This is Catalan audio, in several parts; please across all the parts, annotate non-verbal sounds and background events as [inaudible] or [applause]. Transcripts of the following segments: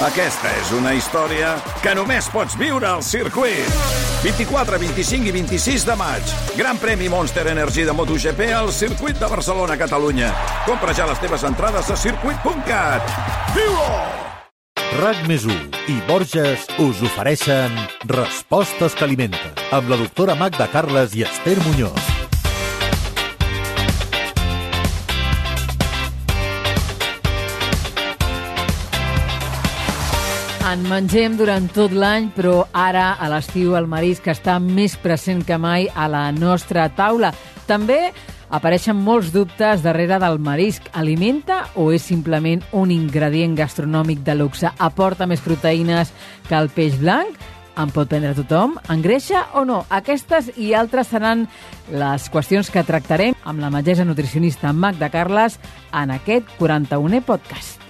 Aquesta és una història que només pots viure al circuit. 24, 25 i 26 de maig. Gran premi Monster Energy de MotoGP al circuit de Barcelona, Catalunya. Compra ja les teves entrades a circuit.cat. Viu-ho! RAC més i Borges us ofereixen Respostes que alimenten amb la doctora Magda Carles i Esther Muñoz. En mengem durant tot l'any, però ara, a l'estiu, el marisc està més present que mai a la nostra taula. També apareixen molts dubtes darrere del marisc. Alimenta o és simplement un ingredient gastronòmic de luxe? Aporta més proteïnes que el peix blanc? En pot prendre tothom? Engreixa o no? Aquestes i altres seran les qüestions que tractarem amb la metgessa nutricionista Magda Carles en aquest 41è podcast.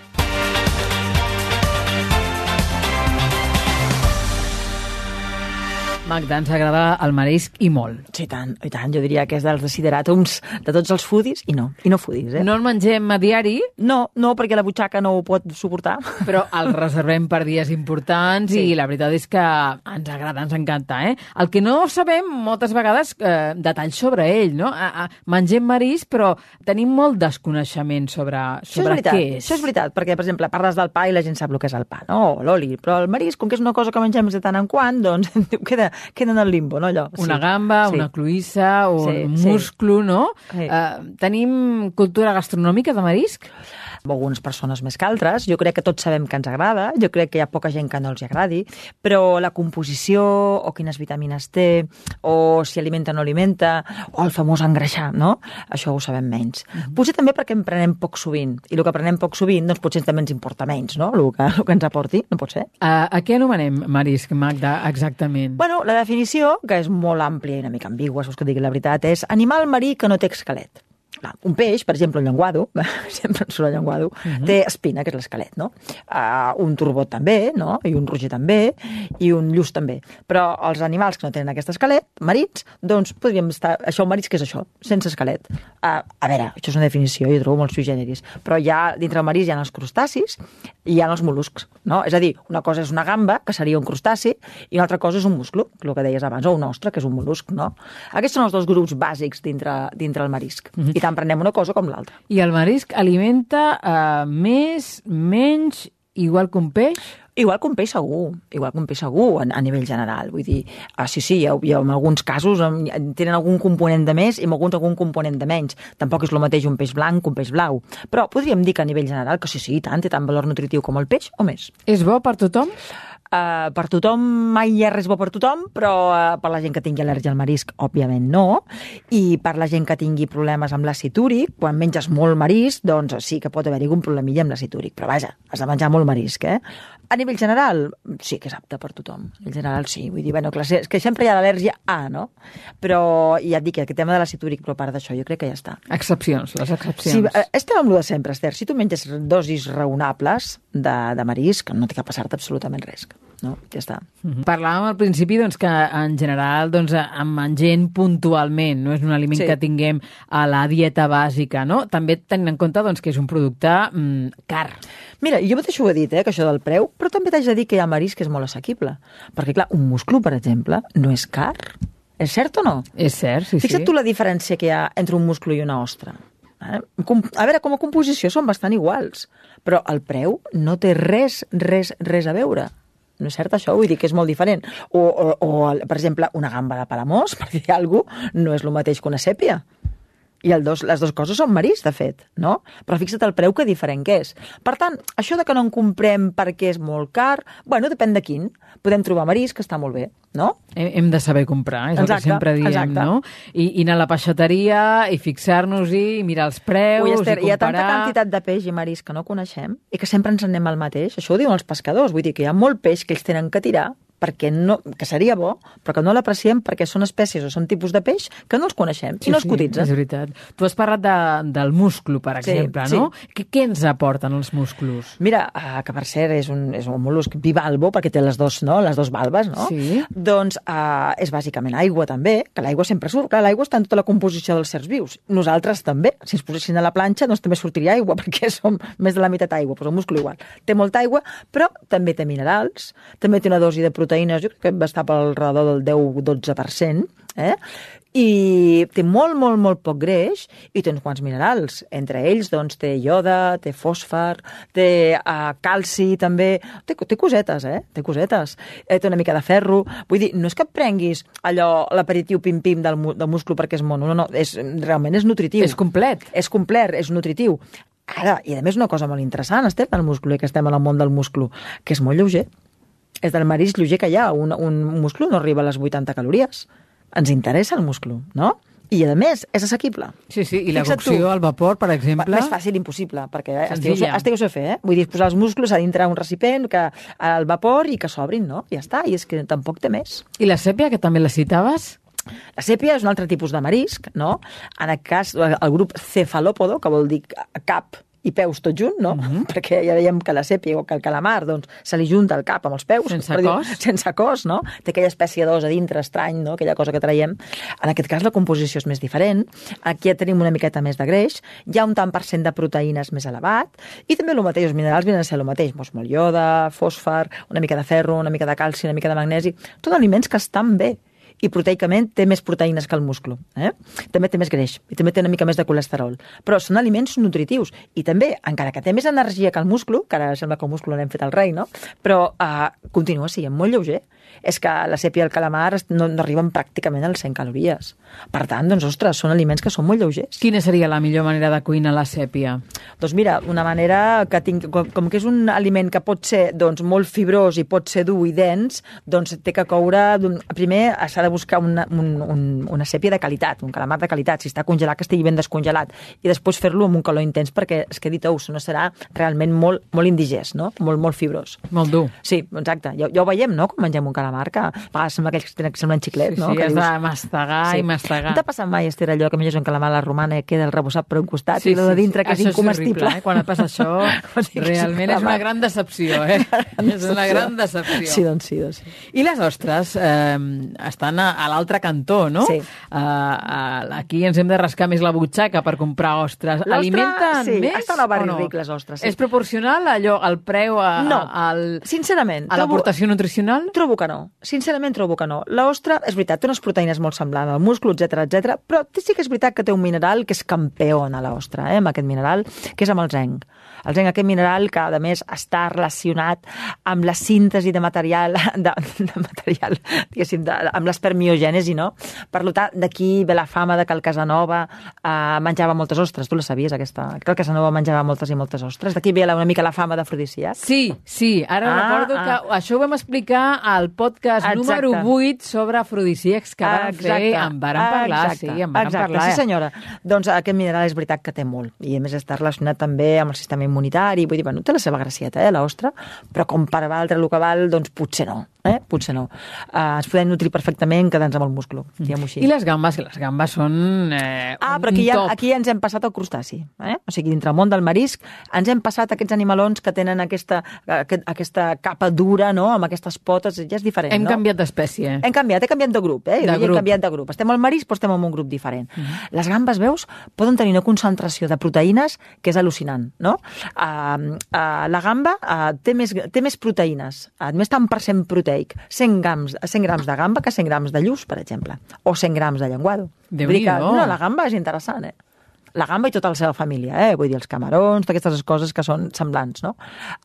Magda, ens agrada el marisc i molt. Sí, tant, i tant. Jo diria que és dels desideràtums de tots els foodies i no, i no foodies, eh? No el mengem a diari? No, no, perquè la butxaca no ho pot suportar. Però el [laughs] reservem per dies importants sí. i la veritat és que ens agrada, ens encanta, eh? El que no sabem moltes vegades eh, detalls sobre ell, no? A, a, mengem marisc, però tenim molt desconeixement sobre, sobre això és què és. Això és veritat, perquè, per exemple, parles del pa i la gent sap el que és el pa, no? O l'oli, però el marisc, com que és una cosa que mengem de tant en quant, doncs [laughs] queda, queda en el limbo, no allò? Una sí. gamba, sí. una cloïssa, un sí, musclo, sí. no? Sí. Uh, tenim cultura gastronòmica de marisc? Algunes persones més que altres. Jo crec que tots sabem que ens agrada, jo crec que hi ha poca gent que no els agradi, però la composició, o quines vitamines té, o si alimenta o no alimenta, o el famós engreixar, no? Això ho sabem menys. Mm -hmm. Potser també perquè en prenem poc sovint, i el que prenem poc sovint, doncs potser també ens importa menys, no?, el que, el que ens aporti, no pot ser. Uh, a què anomenem marisc, Magda, exactament? Bueno, la definició, que és molt àmplia i una mica ambigua, si us que digui la veritat, és animal marí que no té esquelet. Clar, un peix, per exemple, un llenguado, [laughs] sempre en surt el llenguado, uh -huh. té espina, que és l'esquelet, no? Uh, un turbot també, no? I un roger també, i un lluç també. Però els animals que no tenen aquest esquelet, marits, doncs podríem estar... Això, el marits, què és això? Sense esquelet. Uh, a veure, això és una definició, jo trobo molt sui generis, però ja dintre el marís hi ha els crustacis i hi ha els mol·luscs, no? És a dir, una cosa és una gamba, que seria un crustaci, i una altra cosa és un musclo, el que deies abans, o un ostre, que és un mol·lusc, no? Aquests són els dos grups bàsics dintre, dintre el marisc. Uh -huh. I tant prenem una cosa com l'altra. I el marisc alimenta uh, més, menys, igual que un peix? Igual que un peix segur, igual que un peix segur a, a nivell general. Vull dir, ah, sí, sí, hi ha, hi ha, en alguns casos en, tenen algun component de més i en alguns algun component de menys. Tampoc és el mateix un peix blanc que un peix blau. Però podríem dir que a nivell general que sí, sí, tant, té tant valor nutritiu com el peix o més. És bo per tothom? Uh, per tothom mai hi ha res bo per tothom, però uh, per la gent que tingui al·lèrgia al marisc, òbviament no. I per la gent que tingui problemes amb l'àcid úric, quan menges molt marisc, doncs sí que pot haver-hi algun problemilla amb l'àcid úric. Però vaja, has de menjar molt marisc, eh? A nivell general, sí que és apte per tothom. En general, sí. Vull dir, bueno, clar, és que sempre hi ha l'al·lèrgia A, no? Però ja et dic que aquest tema de l'àcid úric, però a part d'això, jo crec que ja està. Excepcions, les excepcions. Sí, eh, estem amb el de sempre, Esther. Si tu menges dosis raonables de, de marisc, no té que passar-te absolutament res no? Ja està. Mm -hmm. Parlàvem al principi doncs, que en general doncs, en mengem puntualment, no és un aliment sí. que tinguem a la dieta bàsica, no? També tenint en compte doncs, que és un producte mm, car. Mira, jo mateix ho he dit, eh, que això del preu, però també t'haig de dir que hi ha marisc que és molt assequible. Perquè, clar, un musclo, per exemple, no és car. És cert o no? És cert, sí, Fixa't sí. tu la diferència que hi ha entre un musclo i una ostra. Eh? A veure, com a composició són bastant iguals, però el preu no té res, res, res a veure. No és cert això? Vull dir que és molt diferent. O, o, o per exemple, una gamba de palamós, [laughs] per dir alguna cosa, no és el mateix que una sèpia. I el dos, les dues coses són marís, de fet, no? Però fixa't el preu que diferent que és. Per tant, això de que no en comprem perquè és molt car, bueno, depèn de quin. Podem trobar marís, que està molt bé, no? Hem de saber comprar, és exacte, el que sempre diem, exacte. no? I, I anar a la peixateria i fixar-nos-hi, mirar els preus Ui, Esther, i comparar... Hi ha tanta quantitat de peix i marís que no coneixem i que sempre ens en anem al mateix. Això ho diuen els pescadors, vull dir que hi ha molt peix que ells tenen que tirar perquè no, que seria bo, però que no l'apreciem perquè són espècies o són tipus de peix que no els coneixem i no els cotitzen. és veritat. Tu has parlat de, del musclo, per Sí, exemple, sí. no? Què, què ens aporten els musclos? Mira, uh, que per cert és un, és un mol·lusc bivalvo, perquè té les dos, no? les dos valves, no? Sí. Doncs uh, és bàsicament aigua també, que l'aigua sempre surt. Clar, l'aigua està en tota la composició dels certs vius. Nosaltres també. Si ens posessin a la planxa, doncs també sortiria aigua, [laughs] perquè som més de la meitat aigua, però el musclo igual. Té molta aigua, però també té minerals, també té una dosi de proteïnes, jo crec que va estar pel redador del 10-12%, eh? i té molt, molt, molt poc greix i té uns quants minerals. Entre ells, doncs, té ioda, té fòsfor, té uh, calci, també. Té, té cosetes, eh? Té cosetes. Eh, té una mica de ferro. Vull dir, no és que et prenguis allò, l'aperitiu pim-pim del, del múscul perquè és mono. No, no, és, realment és nutritiu. És complet. És complet, és nutritiu. Ara, i a més una cosa molt interessant, estem del múscul, eh, que estem en el món del múscul, que és molt lleuger. És del marisc lleuger que hi ha. Un, un múscul no arriba a les 80 calories. Ens interessa el múscul, no? I, a més, és assequible. Sí, sí, i la Fixa't tu. cocció al vapor, per exemple... Més fàcil impossible, perquè eh, estigueu, estigueu a fer, eh? Vull dir, posar els musclos a dintre un recipient, que al vapor i que s'obrin, no? Ja està, i és que tampoc té més. I la sèpia, que també la citaves? La sèpia és un altre tipus de marisc, no? En aquest cas, el grup cefalòpodo, que vol dir cap i peus tot junt, no? Mm -hmm. [laughs] Perquè ja veiem que la sèpia o que el calamar, doncs, se li junta el cap amb els peus. Sense per dir- cos. [laughs] Sense cos, no? Té aquella espècie d'os a dintre estrany, no? Aquella cosa que traiem. En aquest cas la composició és més diferent. Aquí ja tenim una miqueta més de greix, hi ha un tant per cent de proteïnes més elevat, i també el mateix, els minerals venen a ser el mateix. Doncs molt ioda, fòsfor, una mica de ferro, una mica de calci, una mica de magnesi. Tot aliments que estan bé i proteicament té més proteïnes que el musclo. Eh? També té més greix i també té una mica més de colesterol. Però són aliments nutritius. I també, encara que té més energia que el musclo, que ara sembla que el musclo l'hem fet al rei, no? però uh, continua sent molt lleuger. És que la sèpia i el calamar no, no arriben pràcticament als 100 calories. Per tant, doncs, ostres, són aliments que són molt lleugers. Quina seria la millor manera de cuinar la sèpia? Doncs mira, una manera que tinc, com, com que és un aliment que pot ser doncs, molt fibrós i pot ser dur i dens, doncs té que coure... Primer s'ha de buscar una, un, un, una sèpia de qualitat, un calamar de qualitat, si està congelat que estigui ben descongelat, i després fer-lo amb un calor intens perquè es quedi tous, no serà realment molt, molt indigest, no? molt, molt fibrós. Molt dur. Sí, exacte. Ja, ja ho veiem, no?, quan mengem un calamar, que a vegades sembla aquells que tenen- que semblen xiclets, Sí, no? sí, que has de mastegar i mastegar. No t'ha passat mai, Esther, allò que menges un calamar a la romana i queda el rebossat per un costat Sí, i el de sí, dintre sí. que és Això incomestible? horrible, eh? Quan et passa això, [laughs] que realment [laughs] és una gran decepció, eh? És una gran decepció. Sí, doncs sí, doncs sí. I les ostres eh, estan a, a l'altre cantó, no? Sí. Eh, eh, aquí ens hem de rascar més la butxaca per comprar ostres. Alimenten sí, més estan al barri o no? ric, les ostres, sí. És proporcional allò, al preu, a, No, a, al, sincerament. a l'aportació nutricional? Trobo que no. Sincerament trobo que no. L'ostra, és veritat, té unes proteïnes molt semblants al múscul, etc etc. però sí que és veritat que té un mineral que és campió a l'ostra, eh, amb aquest mineral, que és amb el zinc. El zinc, aquest mineral que, a més, està relacionat amb la síntesi de material, [laughs] de, de material, diguéssim, de, amb l'espermiogènesi, no? Per tant, d'aquí ve la fama de que el Casanova eh, menjava moltes ostres. Tu la sabies, aquesta? Que el Casanova menjava moltes i moltes ostres. D'aquí ve la, una mica la fama d'afrodisíac. Sí, sí. Ara Ah, recordo ah. que això ho vam explicar al podcast Exacte. número 8 sobre afrodisíacs que vam fer. En vàrem parlar, exacte, sí, en vàrem exacte, parlar. Sí, senyora. Doncs aquest mineral és veritat que té molt. I a més està relacionat també amb el sistema immunitari. Vull dir, bueno, té la seva gracieta, eh, l'ostra, però com per valdre el que val, doncs potser no. Eh? Potser no. Uh, ens podem nutrir perfectament quedant-nos amb el múscul, diguem-ho així. I les gambes, les gambes són eh, Ah, però aquí, ja, aquí ens hem passat al crustaci. Eh? O sigui, dintre el món del marisc ens hem passat aquests animalons que tenen aquesta, aquest, aquesta capa dura, no?, amb aquestes potes, ja és diferent, Hem no? canviat d'espècie. Hem canviat, he canviat de grup, eh? De grup. Hem canviat de grup. Estem al marisc, però estem en un grup diferent. Les gambes, veus, poden tenir una concentració de proteïnes que és al·lucinant, no? Uh, uh, la gamba uh, té, més, té més proteïnes, uh, més tant per cent proteic, 100 grams, 100 grams de gamba que 100 grams de lluç, per exemple, o 100 grams de llenguado. Vull dir que, no, la gamba és interessant, eh? La gamba i tota la seva família, eh? vull dir, els camarons, totes aquestes coses que són semblants, no?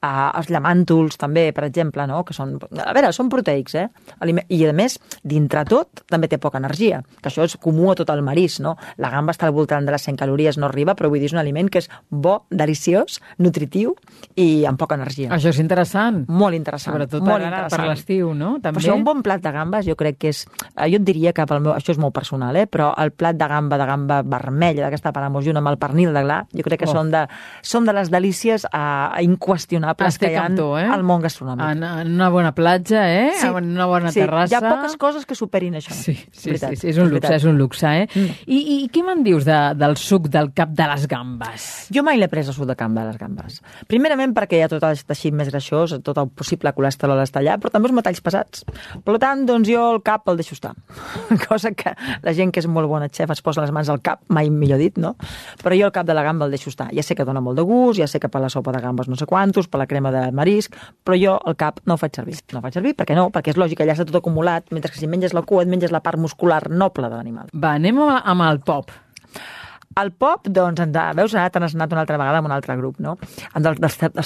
Uh, els llamàntols, també, per exemple, no? que són... A veure, són proteics, eh? I, a més, dintre tot, també té poca energia, que això és comú a tot el marisc, no? La gamba està al voltant de les 100 calories, no arriba, però vull dir, és un aliment que és bo, deliciós, nutritiu i amb poca energia. Això és interessant. Molt interessant. Sobretot molt per, ara, per interessant. l'estiu, no? També. això un bon plat de gambes jo crec que és... eh, Jo et diria que pel meu, això és molt personal, eh? però el plat de gamba, de gamba vermella, d'aquesta gambes junt amb el pernil de gla, jo crec que Oh. són, de, són de les delícies uh, inqüestionables Estic que hi ha tu, eh? al món gastronòmic. En, en una bona platja, eh? En una bona sí, terrassa. Hi ha poques coses que superin això. Sí, sí, sí, sí, és un luxe, és un luxe, eh? Mm. I, I què me'n dius de, del suc del cap de les gambes? Jo mai l'he pres el suc de camp de les gambes. Primerament perquè hi ha tot el teixit més greixós, tot el possible colesterol està allà, però també els metalls pesats. Per tant, doncs jo el cap el deixo estar. [laughs] Cosa que la gent que és molt bona xef es posa les mans al cap, mai millor dit, no? Però jo el cap de la gamba el deixo estar. Ja sé que dona molt de gust, ja sé que per la sopa de gambes no sé quantos, per la crema de marisc, però jo el cap no el faig servir. No el faig servir perquè no, perquè és lògic, allà està tot acumulat, mentre que si menges la cua et menges la part muscular noble de l'animal. Va, anem amb el pop. El pop, doncs, ens ha, veus, ara t'has anat una altra vegada amb un altre grup, no?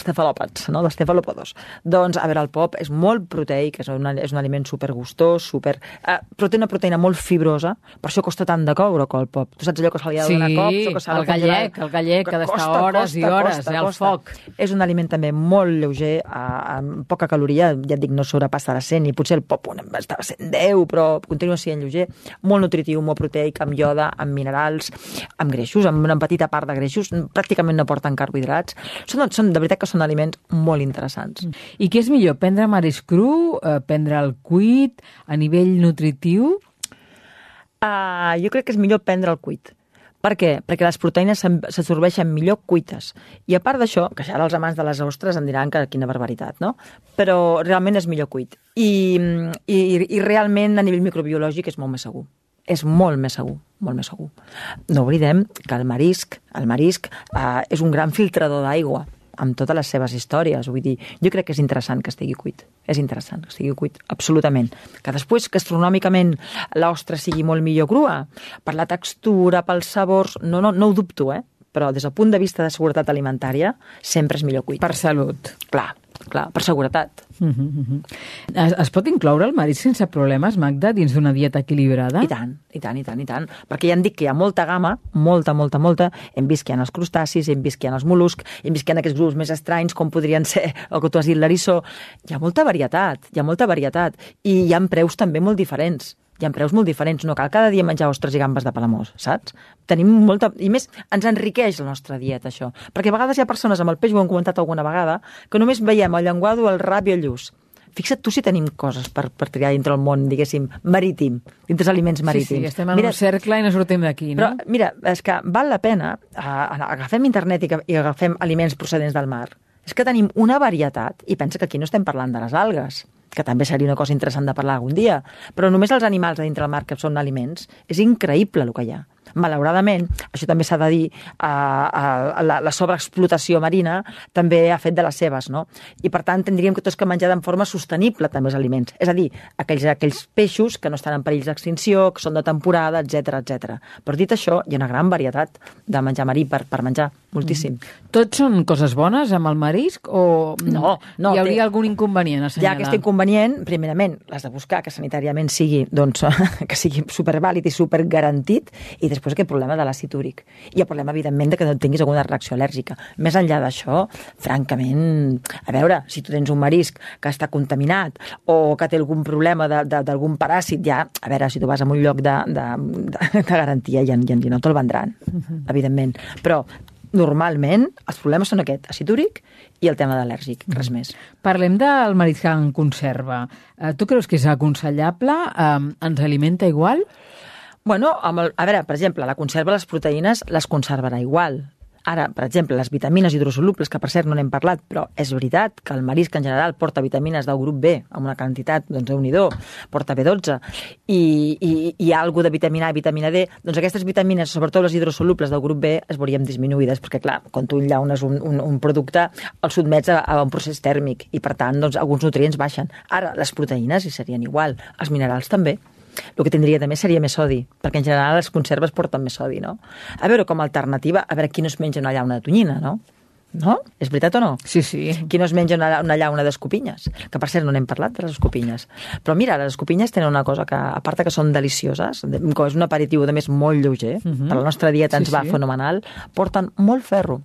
Cefalòpods, no? Dels cefalòpodos. Doncs, a veure, el pop és molt proteic, és un, és un aliment supergustós, super... Eh, però té una proteïna molt fibrosa, per això costa tant de coure, el pop. Tu saps allò que se li ha de Sí, donar cops? o que el gallec, el gallec, que ha d'estar hores costa, i hores, costa, eh, al costa. foc. És un aliment també molt lleuger, eh, amb poca caloria, ja et dic, no sobrepassa de 100, i potser el pop estava a 110, però continua sent lleuger, molt nutritiu, molt proteic, amb ioda, amb minerals, amb greixos, amb una petita part de greixos, pràcticament no porten carbohidrats. Són, són de veritat que són aliments molt interessants. I què és millor, prendre marisc cru, eh, prendre el cuit, a nivell nutritiu? Uh, jo crec que és millor prendre el cuit. Per què? Perquè les proteïnes s'absorbeixen millor cuites. I a part d'això, que ara els amants de les ostres em diran que quina barbaritat, no? Però realment és millor cuit. I, i, i realment a nivell microbiològic és molt més segur. És molt més segur, molt més segur. No oblidem que el marisc, el marisc eh, és un gran filtrador d'aigua amb totes les seves històries. Vull dir, jo crec que és interessant que estigui cuit. És interessant que estigui cuit, absolutament. Que després, gastronòmicament, l'ostra sigui molt millor crua, per la textura, pels sabors, no, no, no ho dubto, eh? Però des del punt de vista de seguretat alimentària, sempre és millor cuit. Per salut. Clar, clar, per seguretat. Uh -huh, uh -huh. Es, es pot incloure el marisc sense problemes, Magda, dins d'una dieta equilibrada? I tant, i tant, i tant, i tant. Perquè ja hem dit que hi ha molta gamma, molta, molta, molta. Hem vist que hi ha els crustacis, hem vist que hi ha els mol·luscs, hem vist que hi ha aquests grups més estranys, com podrien ser [laughs] el que tu has dit, l'erissó. Hi ha molta varietat, hi ha molta varietat. I hi ha preus també molt diferents. Hi ha preus molt diferents. No cal cada dia menjar ostres i gambes de palamós, saps? Tenim molta... I més, ens enriqueix la nostra dieta, això. Perquè a vegades hi ha persones amb el peix, ho hem comentat alguna vegada, que només veiem el llenguado, el rap i el lluç. Fixa't tu si tenim coses per, per triar dintre el món, diguéssim, marítim, dintre els aliments Sí, marítims. sí, estem en un cercle i no sortim d'aquí, no? Però, mira, és que val la pena, eh, agafem internet i, i agafem aliments procedents del mar. És que tenim una varietat, i pensa que aquí no estem parlant de les algues, que també seria una cosa interessant de parlar algun dia, però només els animals de dintre del mar que són aliments, és increïble el que hi ha. Malauradament, això també s'ha de dir, eh, eh, la, la sobreexplotació marina també ha fet de les seves, no? I per tant tindríem que tots que menjar de forma sostenible també els aliments. És a dir, aquells, aquells peixos que no estan en perill d'extinció, que són de temporada, etc etc. Però dit això, hi ha una gran varietat de menjar marí per, per menjar, moltíssim. Mm. Tots són coses bones amb el marisc o No, no, hi hauria té- algun inconvenient a Hi ha assenyalar? aquest inconvenient, primerament, l'has de buscar que sanitàriament sigui, doncs, [laughs] que sigui supervàlid i supergarantit, i després aquest problema de l'àcid úric. I el problema, evidentment, de que no tinguis alguna reacció al·lèrgica. Més enllà d'això, francament, a veure, si tu tens un marisc que està contaminat o que té algun problema de- de- d'algun paràsit, ja, a veure, si tu vas a un lloc de, de, de, de garantia ja, ja, ja no te'l vendran, evidentment. Però normalment els problemes són aquest, àcid úric i el tema d'al·lèrgic, res més. Parlem del marisc en conserva. Eh, tu creus que és aconsellable? Eh, ens alimenta igual? Bueno, amb el, a veure, per exemple, la conserva les proteïnes les conservarà igual. Ara, per exemple, les vitamines hidrosolubles, que per cert no n'hem parlat, però és veritat que el marisc en general porta vitamines del grup B, amb una quantitat, doncs, déu nhi porta B12, i, i, i hi ha alguna de vitamina A i vitamina D, doncs aquestes vitamines, sobretot les hidrosolubles del grup B, es veurien disminuïdes, perquè, clar, quan tu enllaunes un, un, un producte, el sotmets a, a un procés tèrmic, i per tant, doncs, alguns nutrients baixen. Ara, les proteïnes hi serien igual, els minerals també. El que tindria també seria més sodi, perquè en general les conserves porten més sodi, no? A veure, com a alternativa, a veure qui no es menja una llauna de tonyina, no? No? És veritat o no? Sí, sí. Qui no es menja una, una llauna d'escopinyes? Que, per cert, no n'hem parlat de les escopinyes. Però mira, les escopinyes tenen una cosa que, a part de que són delicioses, de- com és un aperitiu, de més, molt lleuger, uh -huh. per la nostra dieta Sí, ens va sí. fenomenal, porten molt ferro.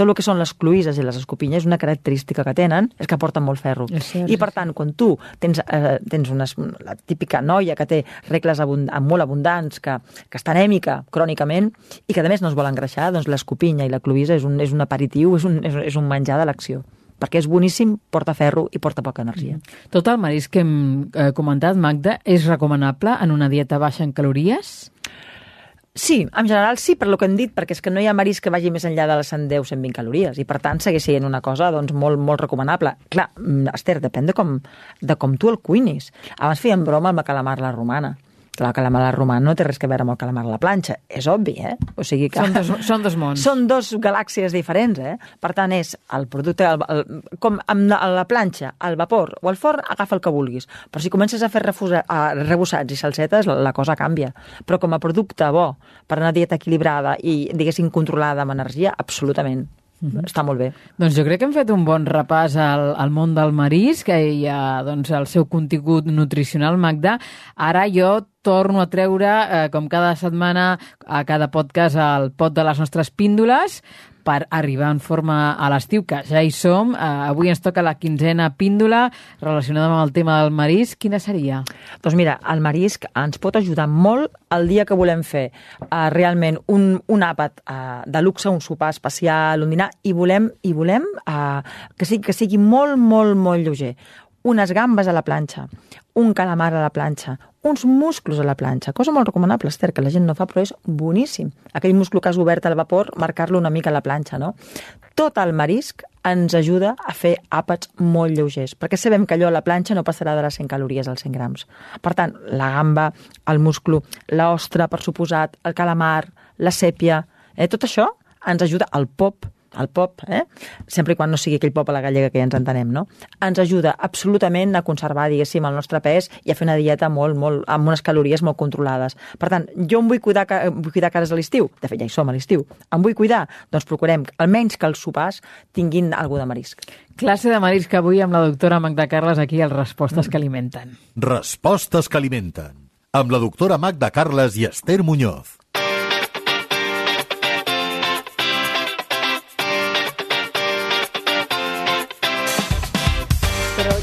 Tot el que són les cloïses i les escopinyes, una característica que tenen és que porten molt ferro. Cert, I, per tant, quan tu tens, eh, tens unes, la típica noia que té regles abund molt abundants, que, que està anèmica crònicament i que, a més, no es vol engreixar, doncs l'escopinya i la cloïsa és un, és un aperitiu, és un, és, és un menjar de l'acció perquè és boníssim, porta ferro i porta poca energia. Tot el marisc que hem eh, comentat, Magda, és recomanable en una dieta baixa en calories? Sí, en general sí, per lo que hem dit, perquè és que no hi ha marisc que vagi més enllà de les 110-120 calories i, per tant, segueix sent una cosa doncs, molt, molt recomanable. Clar, mm, Esther, depèn de com, de com tu el cuinis. Abans fèiem broma amb la romana. Clar, el calamar a la romana no té res que veure amb el calamar a la planxa. És obvi, eh? O sigui que... Són dos, són dos mons. [laughs] Són dos galàxies diferents, eh? Per tant, és el producte... El, el, com amb la, la planxa, al vapor o al forn, agafa el que vulguis. Però si comences a fer refusa, a, rebossats i salsetes, la, la cosa canvia. Però com a producte bo, per una dieta equilibrada i, diguéssim, controlada amb energia, absolutament. Està molt bé. Doncs jo crec que hem fet un bon repàs al, al món del marisc i a, doncs, el seu contingut nutricional, Magda. Ara jo torno a treure, eh, com cada setmana, a cada podcast, el pot de les nostres píndoles per arribar en forma a l'estiu, que ja hi som. Eh, avui ens toca la quinzena píndola relacionada amb el tema del marisc. Quina seria? Doncs mira, el marisc ens pot ajudar molt el dia que volem fer uh, realment un, un àpat uh, de luxe, un sopar especial, un dinar, i volem, i volem uh, que, sigui, que sigui molt, molt, molt lleuger unes gambes a la planxa, un calamar a la planxa, uns musclos a la planxa, cosa molt recomanable, Esther, que la gent no fa, però és boníssim. Aquell musclo que has obert al vapor, marcar-lo una mica a la planxa, no? Tot el marisc ens ajuda a fer àpats molt lleugers, perquè sabem que allò a la planxa no passarà de les 100 calories als 100 grams. Per tant, la gamba, el musclo, l'ostra, per suposat, el calamar, la sèpia, eh, tot això ens ajuda al pop, el pop, eh? sempre i quan no sigui aquell pop a la gallega que ja ens entenem, no? ens ajuda absolutament a conservar, diguéssim, el nostre pes i a fer una dieta molt, molt, amb unes calories molt controlades. Per tant, jo em vull cuidar, vull cuidar cares a l'estiu, de fet ja hi som a l'estiu, em vull cuidar, doncs procurem almenys que els sopars tinguin alguna de marisc. Classe de marisc avui amb la doctora Magda Carles aquí al Respostes que alimenten. Respostes que alimenten. Amb la doctora Magda Carles i Esther Muñoz.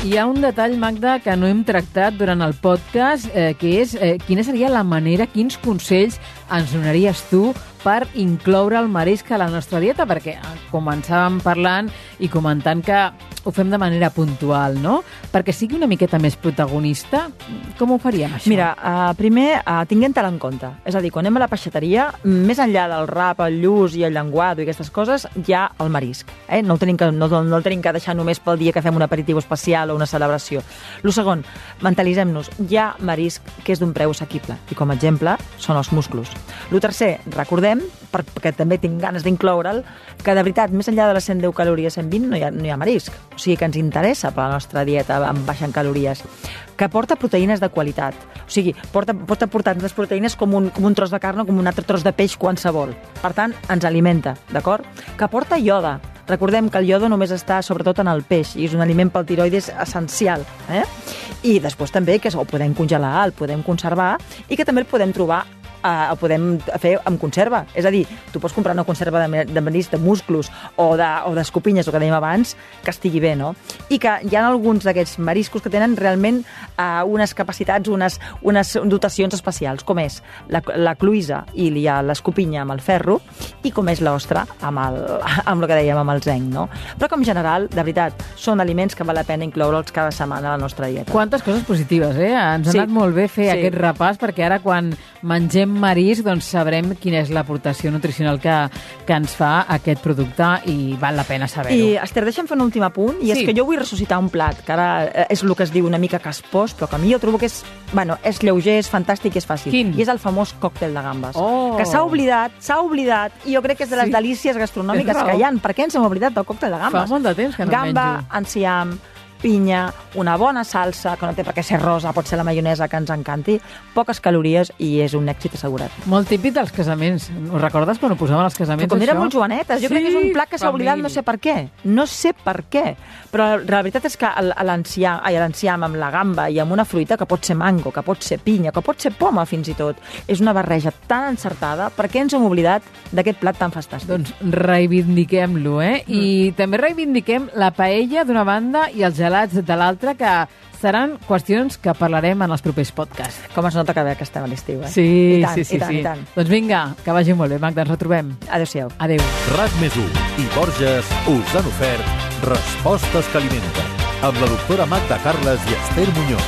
Hi ha un detall, Magda, que no hem tractat durant el podcast, eh, que és eh, quina seria la manera, quins consells ens donaries tu per incloure el marisc a la nostra dieta, perquè eh, començàvem parlant i comentant que ho fem de manera puntual, no? Perquè sigui una miqueta més protagonista, com ho faríem, això? Mira, uh, primer, uh, tinguem-te'l en compte. És a dir, quan anem a la peixateria, més enllà del rap, el lluç i el llenguado i aquestes coses, hi ha el marisc. Eh? No, el tenim que, no, no el tenim que deixar només pel dia que fem un aperitiu especial o una celebració. Lo segon, mentalitzem-nos, hi ha marisc que és d'un preu assequible, i com a exemple són els musclos. Lo tercer, recordem, perquè també tinc ganes d'incloure'l, que de veritat, més enllà de les 110 calories, 120, no hi ha, no hi ha marisc. O sigui que ens interessa per la nostra dieta amb baixa en calories que porta proteïnes de qualitat. O sigui, porta, porta portant les proteïnes com un, com un tros de carn o com un altre tros de peix qualsevol. Per tant, ens alimenta, d'acord? Que porta ioda. Recordem que el iodo només està sobretot en el peix i és un aliment pel tiroides essencial. Eh? I després també que el podem congelar, el podem conservar i que també el podem trobar eh, el podem fer amb conserva. És a dir, tu pots comprar una conserva de, de marisc, de musclos o d'escopinyes, de, o que dèiem abans, que estigui bé, no? I que hi ha alguns d'aquests mariscos que tenen realment eh, unes capacitats, unes, unes dotacions especials, com és la, la cloïsa i hi ha l'escopinya amb el ferro i com és l'ostra amb, el, [laughs] amb el que dèiem, amb el zenc, no? Però com general, de veritat, són aliments que val la pena incloure'ls cada setmana a la nostra dieta. Quantes coses positives, eh? Ens ha Sí. anat molt bé fer Sí. aquest repàs perquè ara quan mengem marisc doncs sabrem quina és l'aportació nutricional que, que ens fa aquest producte i val la pena saber-ho. I, Esther, deixa'm fer un últim apunt, i Sí. és que jo vull ressuscitar un plat, que ara eh, és el que es diu una mica caspós, però que a mi jo trobo que és, bueno, és lleuger, és fantàstic i és fàcil. Quin? I és el famós còctel de gambes. Oh! Que s'ha oblidat, s'ha oblidat, i jo crec que és de les Sí. delícies gastronòmiques que hi ha. Per què ens hem oblidat del còctel de gambes? Fa molt de temps que no en Gamba, menjo. enciam, pinya, una bona salsa, que no té per què ser rosa, pot ser la maionesa que ens encanti, poques calories i és un èxit assegurat. Molt típic dels casaments. Ho recordes quan ho posaven als casaments, Però quan érem això? molt jovenetes, jo crec que és un plat que s'ha oblidat no sé per què. No sé per què. Però la veritat és que l'enciam ai, l'enciam amb la gamba i amb una fruita que pot ser mango, que pot ser pinya, que pot ser poma fins i tot, és una barreja tan encertada. Per què ens hem oblidat d'aquest plat tan fantàstic? Doncs reivindiquem-lo, eh? Mm. I també reivindiquem la paella d'una banda i els gelats de l'altra, que seran qüestions que parlarem en els propers podcasts. Com es nota que bé que estem a l'estiu, eh? Sí, I tant, sí, sí. I tant, sí. i tant. Doncs vinga, que vagi molt bé, Magda, ens retrobem. Adéu-siau. Adéu. RAC més i Borges us han ofert Respostes que alimenten amb la doctora Magda Carles i Esther Muñoz.